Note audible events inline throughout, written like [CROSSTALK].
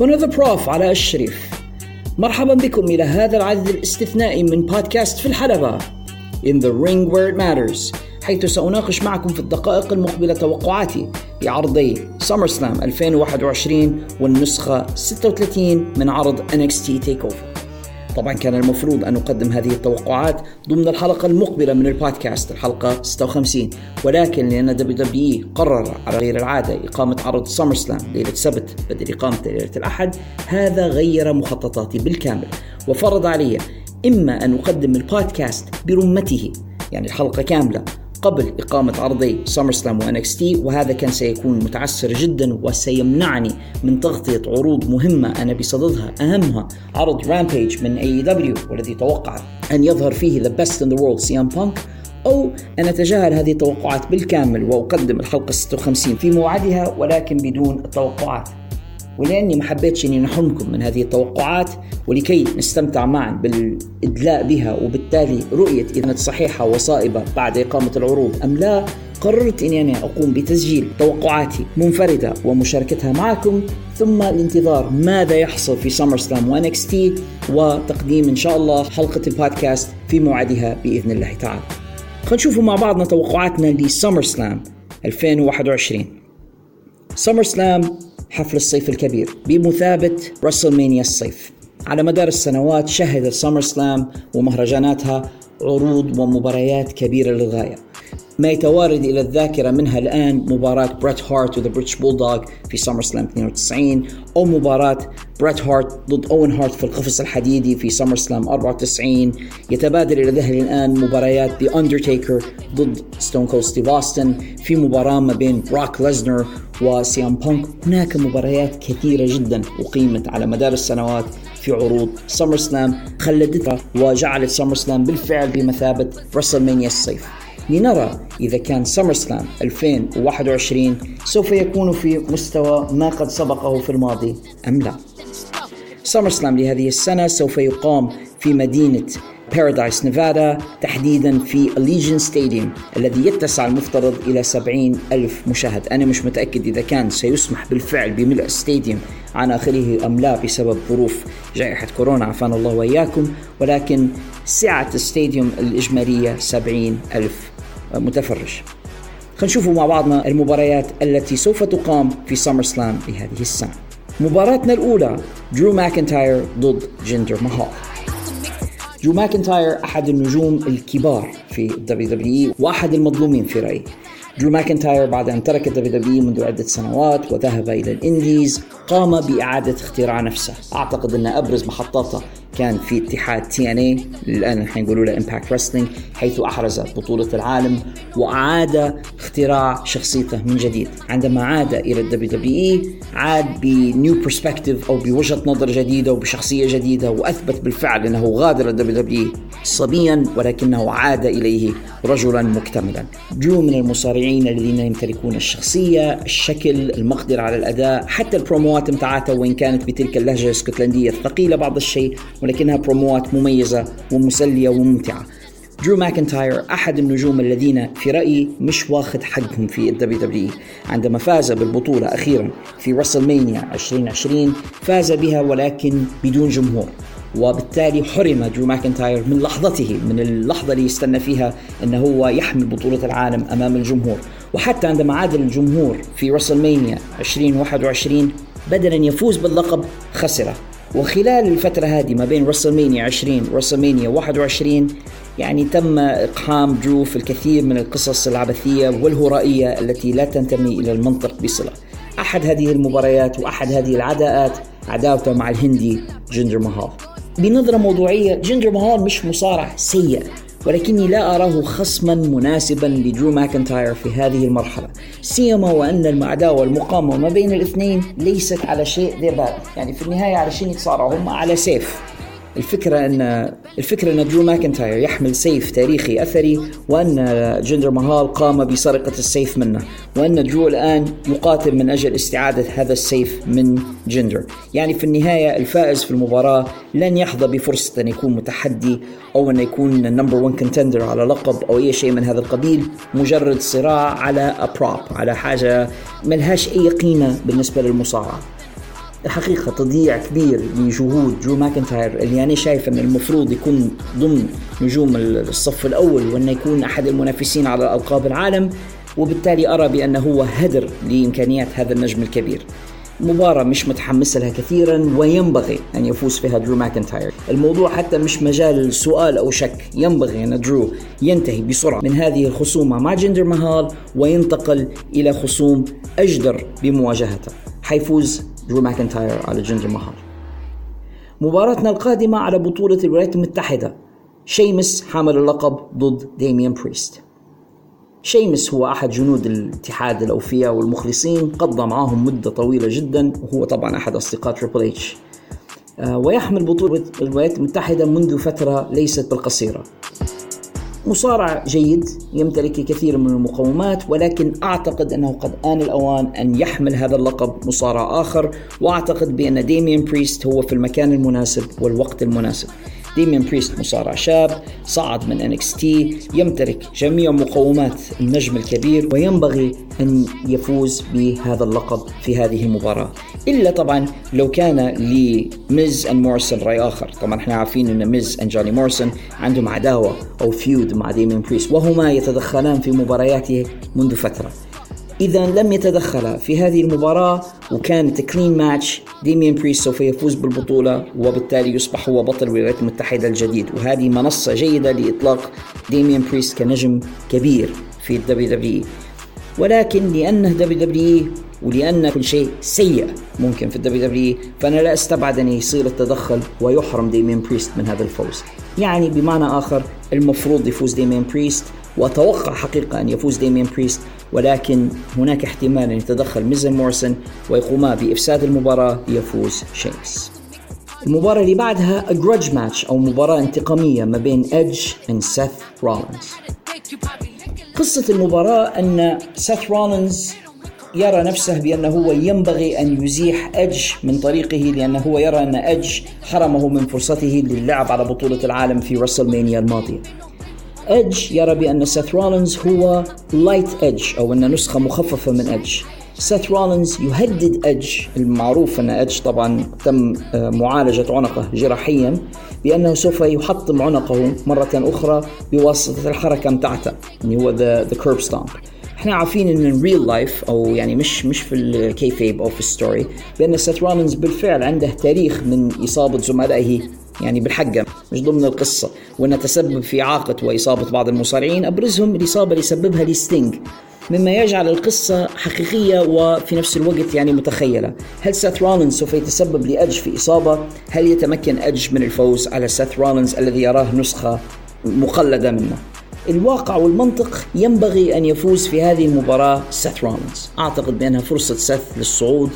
هنا The Prof علي الشريف. مرحبا بكم إلى هذا العدد الاستثنائي من بودكاست في الحلبة. In the ring where it matters حيث سأناقش معكم في الدقائق المقبلة توقعاتي لعرضي SummerSlam 2021 والنسخة 36 من عرض NXT TakeOver. طبعا كان المفروض أن أقدم هذه التوقعات ضمن الحلقة المقبلة من البودكاست الحلقة 56 ولكن لأن WWE قرر على غير العادة إقامة عرض SummerSlam ليلة السبت بدل إقامة ليلة الأحد هذا غير مخططاتي بالكامل. وفرض علي إما أن أقدم البودكاست برمته يعني الحلقة كاملة قبل إقامة عرضي سمر سلام تي وهذا كان سيكون متعسر جدا وسيمنعني من تغطية عروض مهمة أنا بصددها أهمها عرض Rampage من AEW والذي توقع أن يظهر فيه the best in the world CM Punk أو أن أتجاهل هذه التوقعات بالكامل وأقدم الحلقة 56 في موعدها ولكن بدون التوقعات ولأني ما حبيتش إني نحرمكم من هذه التوقعات ولكي نستمتع معا بالإدلاء بها وبالتالي رؤية اذا كانت صحيحة وصائبة بعد إقامة العروض أم لا قررت إني أنا أقوم بتسجيل توقعاتي منفردة ومشاركتها معكم ثم الانتظار ماذا يحصل في SummerSlam و NXT وتقديم إن شاء الله حلقة البودكاست في موعدها بإذن الله تعالى. خلينا مع بعضنا توقعاتنا ل SummerSlam 2021. SummerSlam حفل الصيف الكبير بمثابة WrestleMania الصيف. على مدار السنوات شهد SummerSlam ومهرجاناتها عروض ومباريات كبيرة للغاية. ما يتوارد إلى الذاكرة منها الآن مباراة بريت هارت و The British Bulldog في SummerSlam 92 أو مباراة بريت هارت ضد أوين هارت في القفص الحديدي في SummerSlam 94 يتبادر إلى ذهني الآن مباريات The Undertaker ضد ستون كولد ستيف في مباراة ما بين بروك ليسنر و CM Punk. هناك مباريات كثيرة جدا أقيمت على مدار السنوات في عروض SummerSlam خلدتها وجعلت SummerSlam بالفعل بمثابة WrestleMania الصيف. لنرى إذا كان SummerSlam 2021 سوف يكون في مستوى ما قد سبقه في الماضي أم لا؟ SummerSlam لهذه السنة سوف يقام في مدينة بارادايس نيفادا تحديدا في Allegiant Stadium الذي يتسع المفترض إلى 70 ألف مشاهد. أنا مش متأكد إذا كان سيسمح بالفعل بملء ال stadium عن آخره أم لا بسبب ظروف جائحة كورونا. عافانا الله وإياكم. ولكن سعة ال stadium الإجمالية 70 ألف متفرج. خلينا نشوفوا مع بعضنا المباريات التي سوف تقام في SummerSlam لهذه السنة. مباراتنا الأولى درو ماكنتاير ضد جندر مهال درو ماكنتاير أحد النجوم الكبار في ال WWE وأحد المظلومين في رأيي. درو ماكنتاير بعد أن ترك ال WWE منذ عدة سنوات وذهب إلى ال indies قام بإعادة اختراع نفسه. أعتقد أن أبرز محطاته كان في اتحاد TNA الان الحين يقولوا له Impact Wrestling حيث أحرز بطولة العالم وأعاد اختراع شخصيته من جديد. عندما عاد إلى ال WWE عاد ب new perspective أو بوجهة نظر جديدة وبشخصيه جديدة وأثبت بالفعل إنه غادر ال WWE صبيا ولكنه عاد إليه رجلا مكتملا. درو من المصارعين الذين يمتلكون الشخصية الشكل المقدرة على الأداء حتى البروموات متاعته وإن كانت بتلك اللهجة الإسكتلندية الثقيلة بعض الشيء ولكنها بروموات مميزة ومسلية وممتعة. درو ماكنتاير أحد النجوم الذين في رأيي مش واخد حقهم في ال WWE عندما فاز بالبطولة أخيرا في WrestleMania 2020 فاز بها ولكن بدون جمهور. وبالتالي حرم درو ماكنتاير من لحظته من اللحظة اللي يستنى فيها أنه هو يحمل بطولة العالم أمام الجمهور. وحتى عندما عاد الجمهور في WrestleMania 2021 بدلا يفوز باللقب خسره. وخلال الفترة هذه ما بين WrestleMania 20 و WrestleMania 21 يعني تم إقحام درو في الكثير من القصص العبثية والهرائية التي لا تنتمي إلى المنطق بصلة. أحد هذه المباريات وأحد هذه العداءات عداوته مع الهندي جندر مهال. بنظرة موضوعية جندر مهال مش مصارع سيء ولكني لا أراه خصما مناسبا لدرو ماكنتاير في هذه المرحلة. سيما وأن العداوة المقامة ما بين الاثنين ليست على شيء ذي يعني في النهاية على شيء يتصارعوا هم على سيف. الفكرة أن الفكرة أن درو ماكنتاير يحمل سيف تاريخي أثري وأن جندر مهال قام بسرقة السيف منه وأن درو الآن يقاتل من أجل استعادة هذا السيف من جندر. يعني في النهاية الفائز في المباراة لن يحظى بفرصة أن يكون متحدي أو أن يكون number 1 contender على لقب أو أي شيء من هذا القبيل مجرد صراع على a prop على حاجة ملهاش أي قيمة بالنسبة للمصارعة. الحقيقة تضييع كبير لجهود درو ماكنتاير اللي أنا شايف أن المفروض يكون ضمن نجوم الصف الأول وأنه يكون أحد المنافسين على ألقاب العالم وبالتالي أرى بأنه هو هدر لإمكانيات هذا النجم الكبير. مباراة مش متحمس لها كثيرا وينبغي أن يفوز فيها درو ماكنتاير. الموضوع حتى مش مجال سؤال أو شك. ينبغي أن درو ينتهي بسرعة من هذه الخصومة مع جندر مهال وينتقل إلى خصوم أجدر بمواجهته. حيفوز درو ماكنتاير على جندر مهال مباراتنا القادمة على بطولة الولايات المتحدة. شيمس حامل اللقب ضد ديميان بريست. شيمس هو أحد جنود الاتحاد الأوفياء والمخلصين. قضى معهم مدة طويلة جدا وهو طبعا أحد أصدقاء تريبل إتش. آه، ويحمل بطولة الولايات المتحدة منذ فترة ليست بالقصيرة. مصارع جيد يمتلك الكثير من المقومات ولكن أعتقد أنه قد آن الأوان أن يحمل هذا اللقب مصارع آخر وأعتقد بأن ديميان بريست هو في المكان المناسب والوقت المناسب. ديميان بريست مصارع شاب صعد من NXT يمتلك جميع مقومات النجم الكبير وينبغي أن يفوز بهذا اللقب في هذه المباراة. إلا طبعا لو كان لميز and مورسون رأي آخر. طبعا إحنا عارفين أن ميز and جوني مورسون عندهم عداوة أو feud مع ديميان بريست وهما يتدخلان في مبارياته منذ فترة. إذا لم يتدخل في هذه المباراة وكانت clean match ديميان بريست سوف يفوز بالبطولة وبالتالي يصبح هو بطل الولايات المتحدة الجديد. وهذه منصة جيدة لإطلاق ديميان بريست كنجم كبير في الدبليو دبليو ولكن لأنه دبليو دبليو ولأن كل شيء سيء ممكن في الدبليو دبليو فأنا لا أستبعد أن يصير التدخل ويحرم ديميان بريست من هذا الفوز. يعني بمعنى آخر المفروض يفوز ديميان بريست وأتوقع حقيقة أن يفوز ديميان بريست ولكن هناك احتمال أن يتدخل ميز and مورسون ويقوما بإفساد المباراة ليفوز شيمس. المباراة اللي بعدها grudge match أو مباراة انتقامية ما بين إدج وسيث رولينز. قصة المباراة أن سيث رولينز يرى نفسه بأنه هو ينبغي أن يزيح أدج من طريقه لأنه هو يرى أن أدج حرمه من فرصته للعب على بطولة العالم في رسلمانيا الماضية. ايدج يرى بأن سيث رولينز هو lite ايدج أو أن نسخة مخففة من ايدج سيث رولينز يهدد ايدج المعروف أن ايدج طبعا تم آه، معالجة عنقه جراحيا بأنه سوف يحطم عنقه مرة أخرى بواسطة الحركة متاعته اللي هو the the curb stomp إحنا عارفين إن ال real life أو يعني مش مش في ال kayfabe أو في ال story بأن سيث رولينز بالفعل عنده تاريخ من إصابة زملائه يعني بالحقة مش ضمن القصة. وأنه تسبب في إعاقة وإصابة بعض المصارعين. أبرزهم الإصابة اللي سببها لستينج مما يجعل القصة حقيقية وفي نفس الوقت يعني متخيلة. هل سيث رولينز سوف يتسبب لأدج في إصابة؟ هل يتمكن أدج من الفوز على سيث رولينز الذي يراه نسخة مقلدة منه؟ الواقع والمنطق ينبغي أن يفوز في هذه المباراة سيث رولينز. أعتقد بأنها فرصة سيث للصعود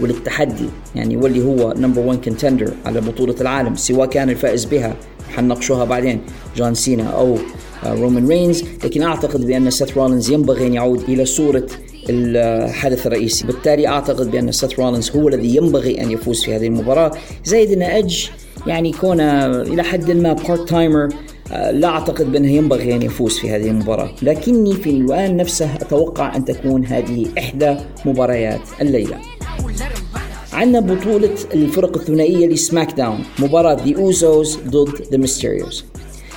وللتحدي يعني واللي هو number 1 contender على بطولة العالم سواء كان الفائز بها حنناقشوها بعدين جون سينا أو رومان رينز. لكن أعتقد بأن سيث رولينز ينبغي أن يعود إلى صورة الحدث الرئيسي. بالتالي أعتقد بأن سيث رولينز هو الذي ينبغي أن يفوز في هذه المباراة. زائد أن أدج يعني كونه إلى حد ما part timer لا أعتقد بأنه ينبغي أن يفوز في هذه المباراة. لكني في الآن نفسه أتوقع أن تكون هذه إحدى مباريات الليلة. عندنا بطولة الفرق الثنائية لسماك داون مباراة ذا أوزوز ضد ذا ميستيريوز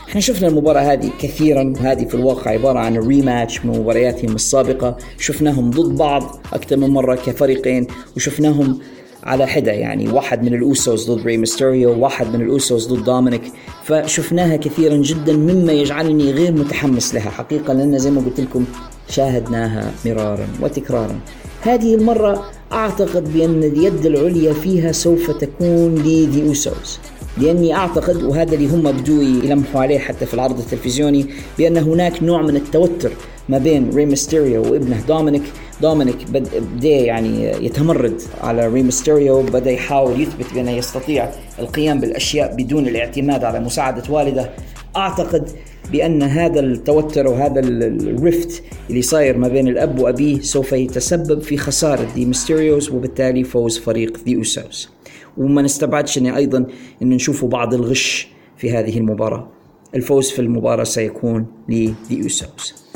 إحنا شفنا المباراة هذه كثيرا وهذه في الواقع عبارة عن rematch من مبارياتهم السابقة. شفناهم ضد بعض أكثر من مرة كفريقين وشفناهم على حدة يعني واحد من الأوسوس ضد ري ميستيريو واحد من الأوسوس ضد دومينيك. فشفناها كثيرا جدا مما يجعلني غير متحمس لها. حقيقة لأن زي ما قلت لكم شاهدناها مرارا وتكرارا. هذه المرة أعتقد بأن اليد العليا فيها سوف تكون لذي أوسوس لأني أعتقد وهذا اللي هم بدوا يلمحوا عليه حتى في العرض التلفزيوني بأن هناك نوع من التوتر ما بين ري ميستيريو وابنه دومينيك. دومينيك بدا يعني يتمرد على ري ميستيريو بدا يحاول يثبت بأنه يستطيع القيام بالأشياء بدون الاعتماد على مساعدة والده. أعتقد بأن هذا التوتر وهذا ال rift اللي صاير ما بين الأب وابنه سوف يتسبب في خسارة دي ميستيريوز وبالتالي فوز فريق ذي أوسوس وما نستبعدش أن أيضا أن نشوف بعض الغش في هذه المباراة. الفوز في المباراة سيكون لذي أوسوس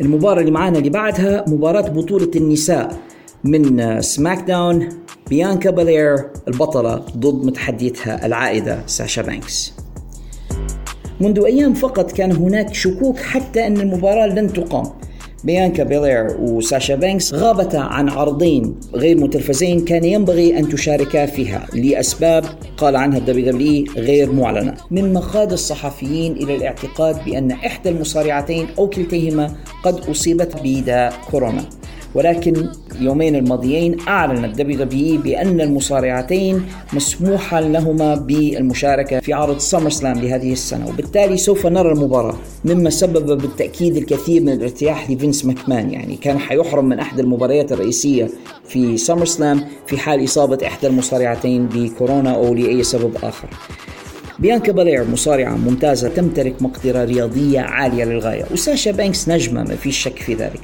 المباراة اللي معانا اللي بعدها مباراة بطولة النساء من سماك داون بيانكا بالير البطلة ضد متحديتها العائدة ساشا بانكس. منذ أيام فقط كان هناك شكوك حتى أن المباراة لن تقام. بيانكا بيلير وساشا بانكس غابتا عن عرضين غير متلفزين كان ينبغي أن تشاركا فيها لأسباب قال عنها الدبليو دبليو غير معلنة. مما قاد الصحفيين إلى الاعتقاد بأن إحدى المصارعتين أو كلتيهما قد أصيبت بداء كورونا. ولكن اليومين الماضيين أعلن ال WWE بأن المصارعتين مسموحا لهما بالمشاركة في عرض SummerSlam لهذه السنة وبالتالي سوف نرى المباراة مما سبب بالتأكيد الكثير من الارتياح لفينس ماكمان يعني كان حيحرم من أحد المباريات الرئيسية في SummerSlam في حال إصابة إحدى المصارعتين بكورونا أو لأي سبب آخر. بيانكا بالير مصارعة ممتازة تمتلك مقدرة رياضية عالية للغاية وساشا بانكس نجمة ما فيش شك في ذلك.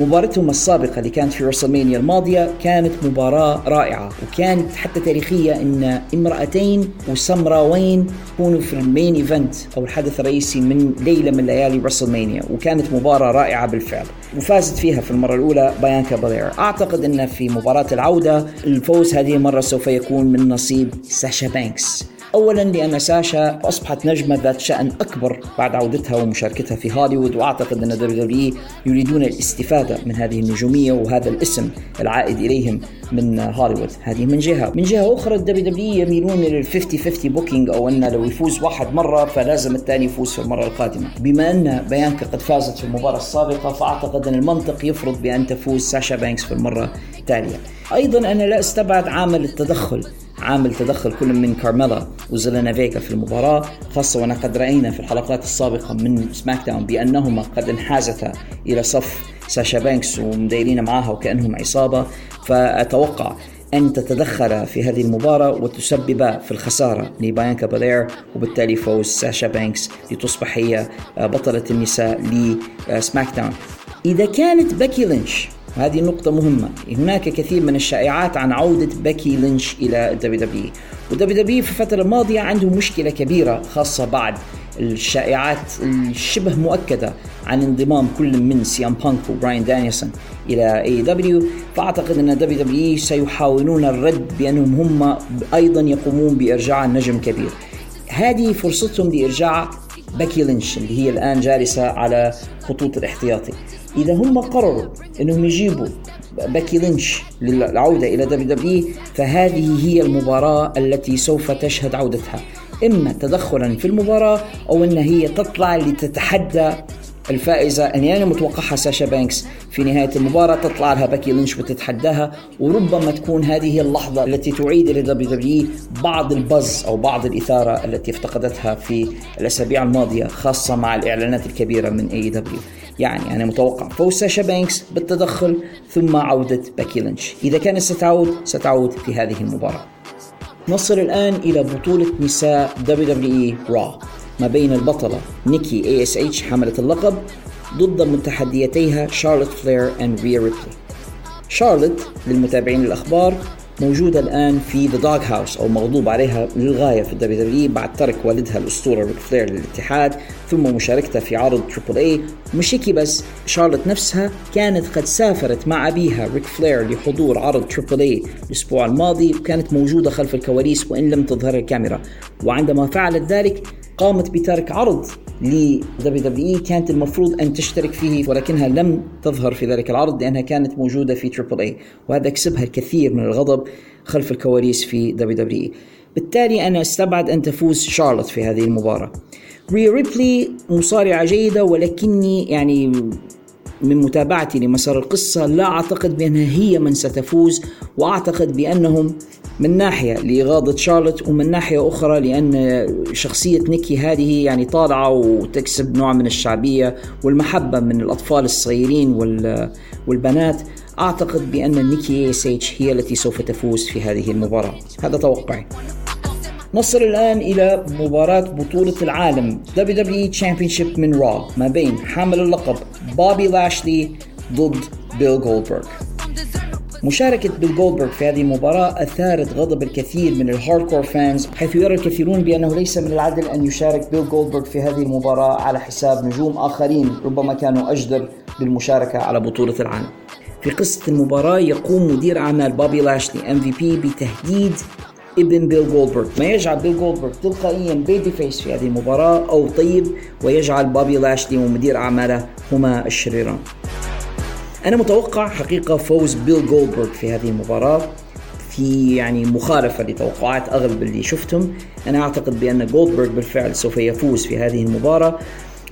مباراتهم السابقة اللي كانت في WrestleMania الماضية كانت مباراة رائعة وكانت حتى تاريخية إن امرأتين وسمراوين يكونوا في ال main event أو الحدث الرئيسي من ليلة من ليالي WrestleMania وكانت مباراة رائعة بالفعل. وفازت فيها في المرة الأولى بيانكا بالير أعتقد أن في مباراة العودة الفوز هذه المرة سوف يكون من نصيب ساشا بانكس اولا لأن ساشا أصبحت نجمة ذات شأن أكبر بعد عودتها ومشاركتها في هوليوود وأعتقد أن WWE يريدون الاستفادة من هذه النجومية وهذا الاسم العائد إليهم من هوليوود. هذه من جهة. من جهة أخرى ال WWE يميلون لل 50 50 booking أو أن لو يفوز واحد مرة فلازم الثاني يفوز في المرة القادمة. بما أن بيانكا قد فازت في المباراة السابقة فأعتقد أن المنطق يفرض بأن تفوز ساشا بانكس في المرة التالية. أيضا أنا لا أستبعد عامل التدخل عامل تدخل كل من كارميلا وزيلينا فيكا في المباراة خاصة وأنا قد رأينا في الحلقات السابقة من SmackDown بأنهما قد انحازتا إلى صف ساشا بانكس ومديرين معها وكأنهم عصابة. فأتوقع أن تتدخل في هذه المباراة وتسبب في الخسارة لبيانكا بالير وبالتالي فوز ساشا بانكس لتصبح هي بطلة النساء ل SmackDown إذا كانت بيكي لينش وهذه النقطة مهمة. هناك كثير من الشائعات عن عودة بيكي لينش إلى ال WWE وال WWE في الفترة الماضية عنده مشكلة كبيرة خاصة بعد الشائعات الشبه مؤكدة عن انضمام كل من سي ام بانك وبراين دانيلسون إلى AEW فأعتقد أن WWE سيحاولون الرد بأنهم هم أيضا يقومون بإرجاع النجم كبير. هذه فرصتهم لإرجاع بيكي لينش اللي هي الآن جالسة على خطوط الاحتياطي. إذا هم قرروا إنهم يجيبوا بيكي لينش للعودة إلى WWE فهذه هي المباراة التي سوف تشهد عودتها. إما تدخلا في المباراة أو إن هي تطلع لتتحدى الفائزة أن يعني متوقعها ساشا بانكس. في نهاية المباراة تطلع لها بيكي لينش وتتحداها وربما تكون هذه اللحظة التي تعيد إلى WWE بعض ال buzz أو بعض الإثارة التي افتقدتها في الأسابيع الماضية خاصة مع الإعلانات الكبيرة من AEW يعني أنا متوقع فوز ساشا بانكس بالتدخل ثم عودة بيكي لينش. إذا كانت ستعود ستعود في هذه المباراة. نصل الآن إلى بطولة نساء WWE Raw ما بين البطلة نيكي اي اس اتش حاملة اللقب ضد متحديتيها شارلوت فلير and ريا ريبلي شارلوت للمتابعين الأخبار موجودة الآن في the dog house أو مغضوب عليها للغاية في ال WWE بعد ترك والدها الأسطورة ريك فلير للاتحاد ثم مشاركتها في عرض Triple A مش هيك بس شارلوت نفسها كانت قد سافرت مع أبيها ريك فلير لحضور عرض Triple A الأسبوع الماضي وكانت موجودة خلف الكواليس وإن لم تظهر الكاميرا. وعندما فعلت ذلك قامت بترك عرض ل WWE كانت المفروض أن تشترك فيه ولكنها لم تظهر في ذلك العرض لأنها كانت موجودة في Triple A وهذا كسبها الكثير من الغضب خلف الكواليس في WWE بالتالي أنا أستبعد أن تفوز شارلوت في هذه المباراة. ريا ريبلي مصارعة جيدة ولكني يعني من متابعتي لمسار القصة لا أعتقد بأنها هي من ستفوز وأعتقد بأنهم من ناحية لإغاظة شارلوت ومن ناحية أخرى لأن شخصية نيكي هذه يعني طالعة وتكسب نوع من الشعبية والمحبة من الأطفال الصغيرين والبنات. أعتقد بأن نيكي A.S.H. هي التي سوف تفوز في هذه المباراة. هذا توقعي. نصل الآن إلى مباراة بطولة العالم WWE Championship من Raw ما بين حامل اللقب بوبي لاشلي ضد بيل جولدبرغ مشاركة بيل جولدبرغ في هذه المباراة أثارت غضب الكثير من ال hardcore fans حيث يرى الكثيرون بأنه ليس من العدل أن يشارك بيل جولدبرغ في هذه المباراة على حساب نجوم آخرين ربما كانوا أجدر بالمشاركة على بطولة العالم. في قصة المباراة يقوم مدير أعمال بوبي لاشلي MVP بتهديد ابن بيل جولدبرغ ما يجعل بيل جولدبرغ تلقائيا babyface في هذه المباراة أو طيب ويجعل بوبي لاشلي ومدير أعماله هما الشريران. أنا متوقع حقيقة فوز بيل جولدبرغ في هذه المباراة في يعني مخالفة لتوقعات أغلب اللي شفتهم. أنا أعتقد بأن جولدبرغ بالفعل سوف يفوز في هذه المباراة.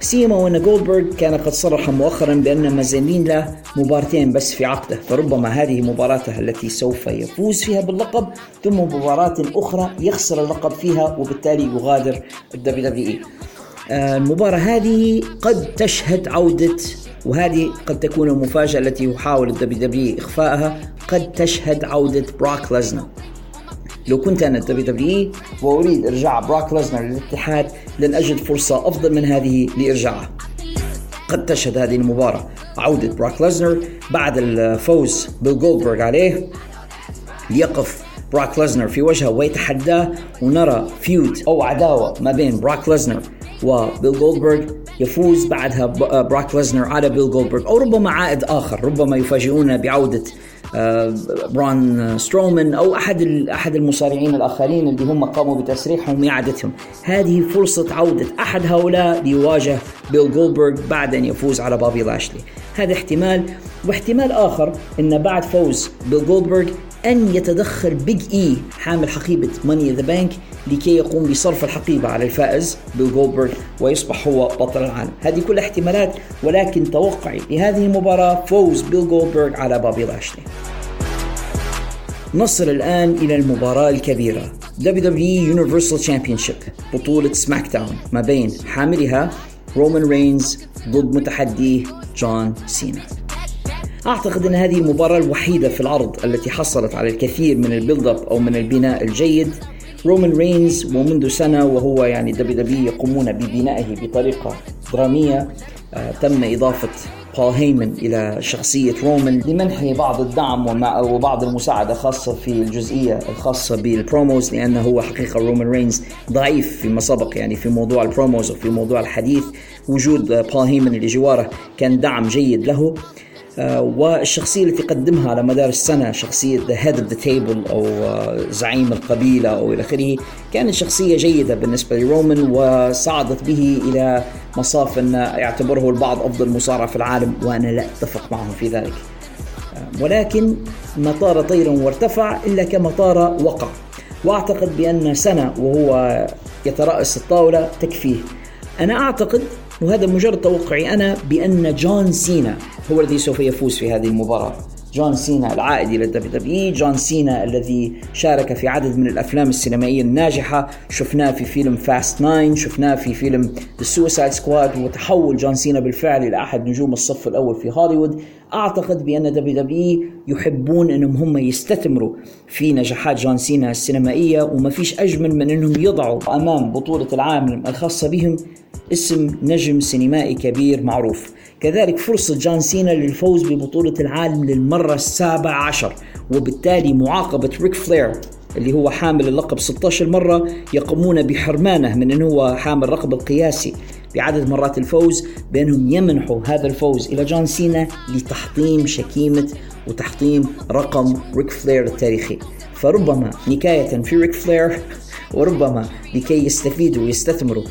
سيما وأن جولدبرغ كان قد صرح مؤخرا بأن ما زالين له مباراتين بس في عقده فربما هذه مباراته التي سوف يفوز فيها باللقب ثم مباراة أخرى يخسر اللقب فيها وبالتالي يغادر ال WWE. آه، المباراة هذه قد تشهد عودة وهذه قد تكون المفاجأة التي يحاول ال WWE إخفائها قد تشهد عودة بروك ليسنر لو كنت أنا ال WWE وأريد إرجاع بروك ليسنر للاتحاد لن أجد فرصة أفضل من هذه لإرجاعه. قد تشهد هذه المباراة. عودة بروك ليسنر بعد الفوز بيل جولدبرغ عليه. ليقف براك ليزنر في وجهه ويتحداه ونرى feud أو عداوة ما بين براك ليزنر وبيل جولدبرغ يفوز بعدها براك ليزنر على بيل جولدبرغ أو ربما عائد آخر ربما يفاجئون بعودة برون سترومان أو أحد أحد المصارعين الآخرين اللي هم قاموا بتسريحهم واعادتهم هذه فرصة عودة أحد هؤلاء ليواجه بيل جولدبرغ بعد أن يفوز على بابي لاشلي. هذا احتمال واحتمال آخر إن بعد فوز بيل جولبرغ أن يتدخل بيج إي حامل حقيبة Money in the Bank لكي يقوم بصرف الحقيبة على الفائز بيل جولدبرغ ويصبح هو بطل العالم. هذه كل احتمالات ولكن توقعي لهذه المباراة فوز بيل جولدبرغ على بابي لاشلي. نصل الآن إلى المباراة الكبيرة WWE Universal Championship بطولة سماك داون ما بين حاملها رومان رينز ضد متحديه جون سينا أعتقد إن هذه المباراه الوحيدة في العرض التي حصلت على الكثير من ال build up أو من البناء الجيد. رومان رينز ومنذ سنة وهو يعني WWE يقومون ببنائه بطريقة درامية آه تم إضافة بول هيمن إلى شخصية رومان لمنحه بعض الدعم وبعض المساعدة خاصة في الجزئية الخاصة بال promos لأنه هو حقيقة رومان رينز ضعيف فيما سبق يعني في موضوع ال promos وفي موضوع الحديث. وجود بول هيمن اللي جواره كان دعم جيد له. والشخصية التي قدمها على مدار السنة شخصية The Head of the Table أو آه، زعيم القبيلة أو إلى آخره كانت شخصية جيدة بالنسبة لرومان وصعدت به إلى مصاف أن يعتبره البعض أفضل مصارع في العالم وأنا لا أتفق معهم في ذلك. آه، ولكن ما طار طيرا وارتفع إلا كما طار وقع. وأعتقد بأن سنة وهو يترأس الطاولة تكفيه. أنا أعتقد وهذا مجرد توقعي أنا بأن جون سينا هو الذي سوف يفوز في هذه المباراة. جون سينا العائد إلى ال WWE جون سينا الذي شارك في عدد من الأفلام السينمائية الناجحة. شفناه في فيلم Fast Nine شفناه في فيلم The Suicide Squad وتحول جون سينا بالفعل إلى أحد نجوم الصف الأول في هوليوود. أعتقد بأن WWE يحبون أنهم هم يستثمروا في نجاحات جون سينا السينمائية وما فيش أجمل من أنهم يضعوا أمام بطولة العالم الخاصة بهم اسم نجم سينمائي كبير معروف. كذلك فرصة جون سينا للفوز ببطولة العالم للمرة السابعة عشر وبالتالي معاقبة ريك فلير اللي هو حامل اللقب 16 مرة يقومون بحرمانه من أنه هو حامل الرقم القياسي بعدد مرات الفوز بأنهم يمنحوا هذا الفوز إلى جون سينا لتحطيم شكيمة وتحطيم رقم ريك فلير التاريخي. فربما نكاية في ريك فلير [LAUGHS] وربما لكي يستفيدوا ويستثمروا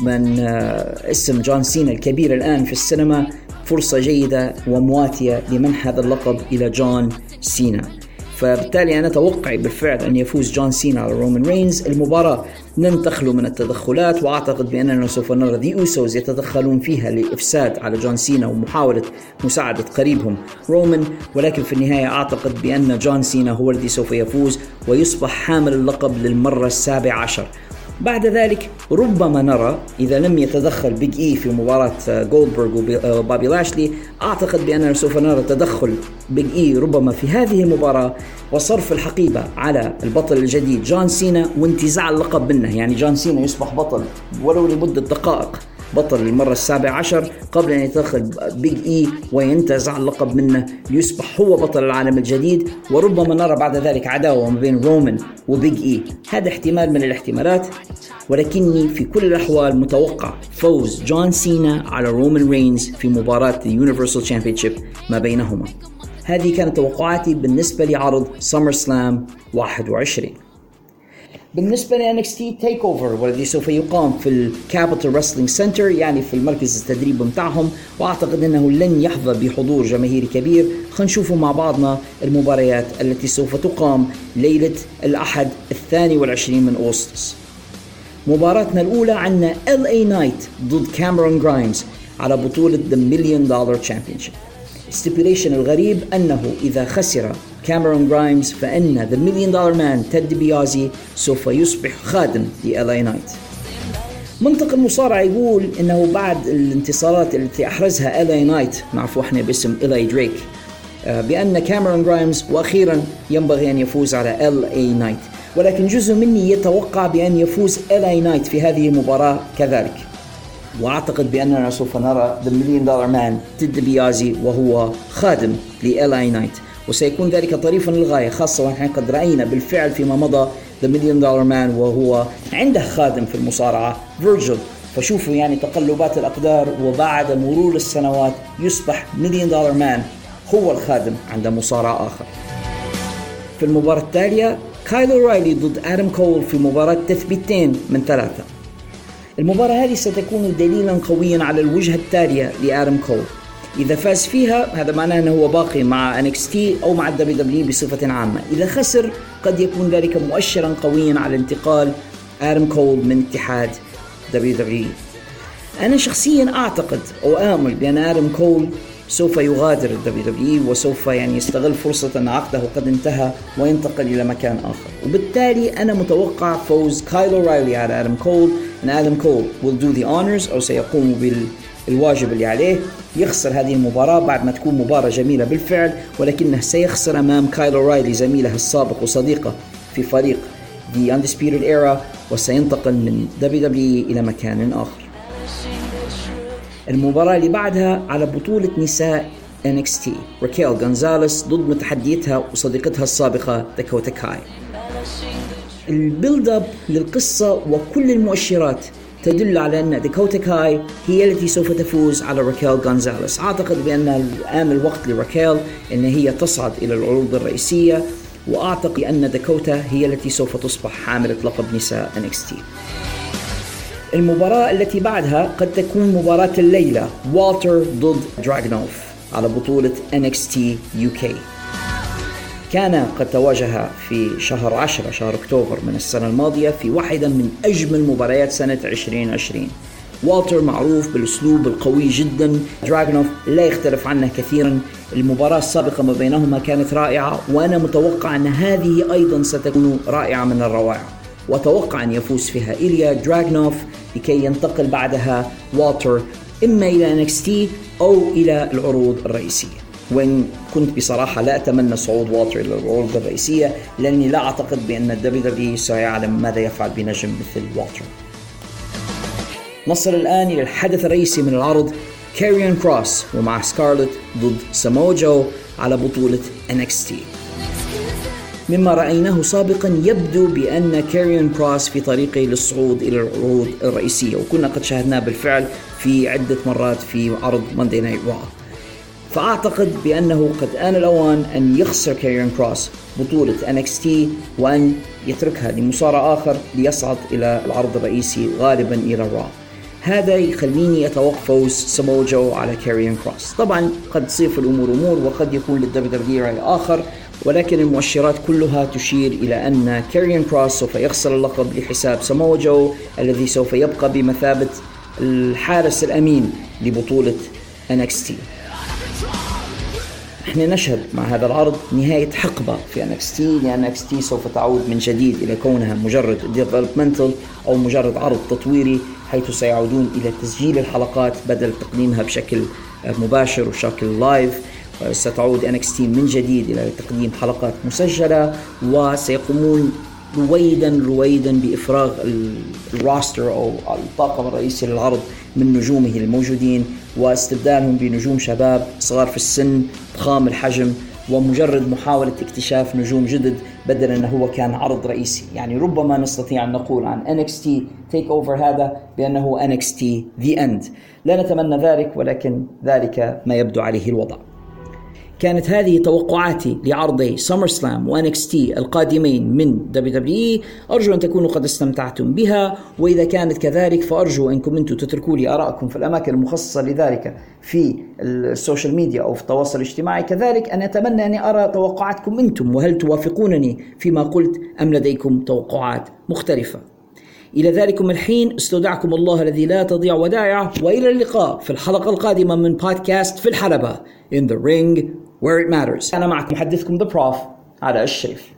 من آه، اسم جون سينا الكبير الآن في السينما فرصة جيدة ومواتية لمنح هذا اللقب إلى جون سينا. فبالتالي أنا توقعي بالفعل أن يفوز جون سينا على رومان رينز. المباراة لن تخلو من التدخلات وأعتقد بأننا سوف نرى The Usos يتدخلون فيها لإفساد على جون سينا ومحاولة مساعدة قريبهم رومان. ولكن في النهاية أعتقد بأن جون سينا هو الذي سوف يفوز ويصبح حامل اللقب للمرة السابعة عشر. بعد ذلك ربما نرى إذا لم يتدخل بيج إي في مباراة جولدبرغ وبابي لاشلي أعتقد بأننا سوف نرى تدخل بيج إي ربما في هذه المباراة وصرف الحقيبة على البطل الجديد جون سينا وانتزاع اللقب منه يعني جون سينا يصبح بطل ولو لمدة دقائق. بطل المرة السابعة عشر قبل أن يدخل بيج إي وينتزع اللقب منه. ليصبح هو بطل العالم الجديد وربما نرى بعد ذلك عداوة ما بين رومان وبيج إي هذا احتمال من الاحتمالات ولكني في كل الأحوال متوقع فوز جون سينا على رومان رينز في مباراة ال Universal Championship ما بينهما. هذه كانت توقعاتي بالنسبة لعرض سمر سلام 21 بالنسبة ل NXT TakeOver والذي سوف يقام في ال Capitol Wrestling Center يعني في المركز التدريب بتاعهم وأعتقد إنه لن يحظى بحضور جماهيري كبير. نشوف مع بعضنا المباريات التي سوف تقام ليلة الأحد الثاني والعشرين من أغسطس. مباراتنا الأولى عندنا LA Knight ضد كاميرون جرايمز على بطولة The Million Dollar Championship. ال stipulation الغريب أنه إذا خسر كاميرون جرايمز فإن The Million Dollar Man تيد بيازي سوف يصبح خادم ل LA Knight منطق المصارعة يقول إنه بعد الانتصارات التي أحرزها LA Knight معروف إحنا باسم Eli Drake آه، بأن كاميرون جرايمز وأخيرا ينبغي أن يفوز على LA Knight ولكن جزء مني يتوقع بأن يفوز LA Knight في هذه المباراة كذلك. وأعتقد باننا سوف نرى The Million Dollar Man تيد بيازي وهو خادم ل LA Knight وسيكون ذلك طريفا للغاية خاصة ونحن قد رأينا بالفعل فيما مضى The Million Dollar Man وهو عنده خادم في المصارعة فيرجل فشوفوا يعني تقلبات الأقدار وبعد مرور السنوات يصبح Million Dollar Man هو الخادم عند مصارع آخر. في المباراة التالية كايل أورايلي ضد آدم كول في مباراة تثبيتين من ثلاثة. المباراة هذه ستكون دليلا قويا على الوجهة التالية لادم كول. إذا فاز فيها هذا معناه أنه هو باقي مع NXT أو مع ال WWE بصفة عامة. إذا خسر قد يكون ذلك مؤشرا قويا على انتقال آدم كول من اتحاد WWE أنا شخصيا أعتقد أو آمل بأن آدم كول سوف يغادر ال WWE وسوف يعني يستغل فرصة أن عقده قد انتهى وينتقل إلى مكان آخر. وبالتالي أنا متوقع فوز كايل أورايلي على آدم كول أن آدم كول will do the honors أو سيقوم بال الواجب اللي عليه يخسر هذه المباراة بعد ما تكون مباراة جميلة بالفعل ولكنه سيخسر أمام كايل أورايلي زميله السابق وصديقه في فريق The Undisputed Era وسينتقل من WWE إلى مكان آخر. المباراة اللي بعدها على بطولة نساء NXT راكيل غونزاليس ضد متحديتها وصديقتها السابقة داكوتا كاي. ال build up للقصة وكل المؤشرات تدل على أن داكوتا كاي هي التي سوف تفوز على راكيل غونزاليس. أعتقد بأن الآن الوقت لراكيل أن هي تصعد إلى العروض الرئيسية وأعتقد أن داكوتا هي التي سوف تصبح حاملة لقب نساء NXT المباراة التي بعدها قد تكون مباراة الليلة والتر ضد دراغنوف على بطولة NXT UK كان قد تواجه في شهر 10 شهر أكتوبر من السنة الماضية في واحدة من أجمل مباريات سنة 2020 والتر معروف بالأسلوب القوي جدا. دراغونوف لا يختلف عنه كثيرا. المباراة السابقة ما بينهما كانت رائعة وأنا متوقع أن هذه أيضا ستكون رائعة من الروائع. وأتوقع أن يفوز فيها إيليا دراغنوف لكي ينتقل بعدها والتر إما إلى NXT أو إلى العروض الرئيسية. وإن كنت بصراحة لا أتمنى صعود والتر إلى العروض الرئيسية لأني لا أعتقد بأن ال WWE سيعلم ماذا يفعل بنجم مثل والتر نصل الآن إلى الحدث الرئيسي من العرض كاريون كروس ومع سكارلت ضد سامو جو على بطولة NXT مما رأيناه سابقا يبدو بأن كاريون كروس في طريقه للصعود إلى العروض الرئيسية وكنا قد شاهدناه بالفعل في عدة مرات في عرض Monday Night Raw فأعتقد بأنه قد آن الأوان أن يخسر كاريون كروس بطولة NXT وأن يتركها لمصارع آخر ليصعد إلى العرض الرئيسي غالبا إلى Raw هذا يخليني أتوقع فوز سموجو على كاريون كروس طبعا قد تصير في الأمور أمور وقد يكون لل WWE رأي آخر ولكن المؤشرات كلها تشير إلى أن كاريون كروس سوف يخسر اللقب لحساب سموجو الذي سوف يبقى بمثابة الحارس الأمين لبطولة NXT إحنا نشهد مع هذا العرض نهاية حقبة في NXT لأن NXT سوف تعود من جديد إلى كونها مجرد developmental أو مجرد عرض تطويري حيث سيعودون إلى تسجيل الحلقات بدل تقديمها بشكل مباشر وشكل لايف ستعود NXT من جديد إلى تقديم حلقات مسجلة وسيقومون رويدا رويدا بإفراغ الراستر أو الطاقم الرئيسي للعرض من نجومه الموجودين. واستبدالهم بنجوم شباب صغار في السن ضخام الحجم ومجرد محاولة اكتشاف نجوم جدد بدل أنه هو كان عرض رئيسي. يعني ربما نستطيع أن نقول عن NXT تيك أوفر هذا بأنه NXT The End. لا نتمنى ذلك ولكن ذلك ما يبدو عليه الوضع. كانت هذه توقعاتي لعرضي سمر سلام تي القادمين من WWE أرجو أن تكونوا قد استمتعتم بها وإذا كانت كذلك فأرجو انكم أنتم تتركوا لي ارائكم في الأماكن المخصصة لذلك في ال social media أو في التواصل الاجتماعي. كذلك أنا أتمنى أني أرى توقعاتكم أنتم وهل توافقونني فيما قلت أم لديكم توقعات مختلفة. إلى ذلكم الحين استودعكم الله الذي لا تضيع ودائعه وإلى اللقاء في الحلقة القادمة من بودكاست في الحلبة In the Ring Where It Matters. أنا معكم. محدثكم The Prof على الشريف